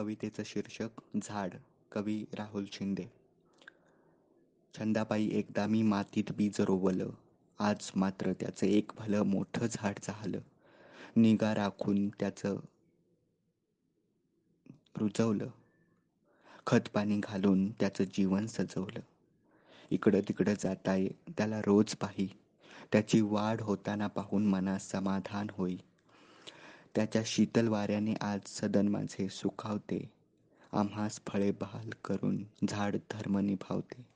कवितेचं शीर्षक झाड कवी राहुल शिंदे. छंदापायी एकदा मी मातीत बीज रोवलं आज मात्र त्याचं एक भलं मोठं झाड झालं. निगा राखून त्याचं रुजवलं. खतपाणी घालून त्याचं जीवन सजवलं. इकडं तिकडं जाताय त्याला रोज पाही. त्याची वाढ होताना पाहून मनास समाधान होई. त्याच्या शीतल वाऱ्याने आज सदन माझे सुखावते. आम्हास फळे बहाल करून झाड धर्म निभावते.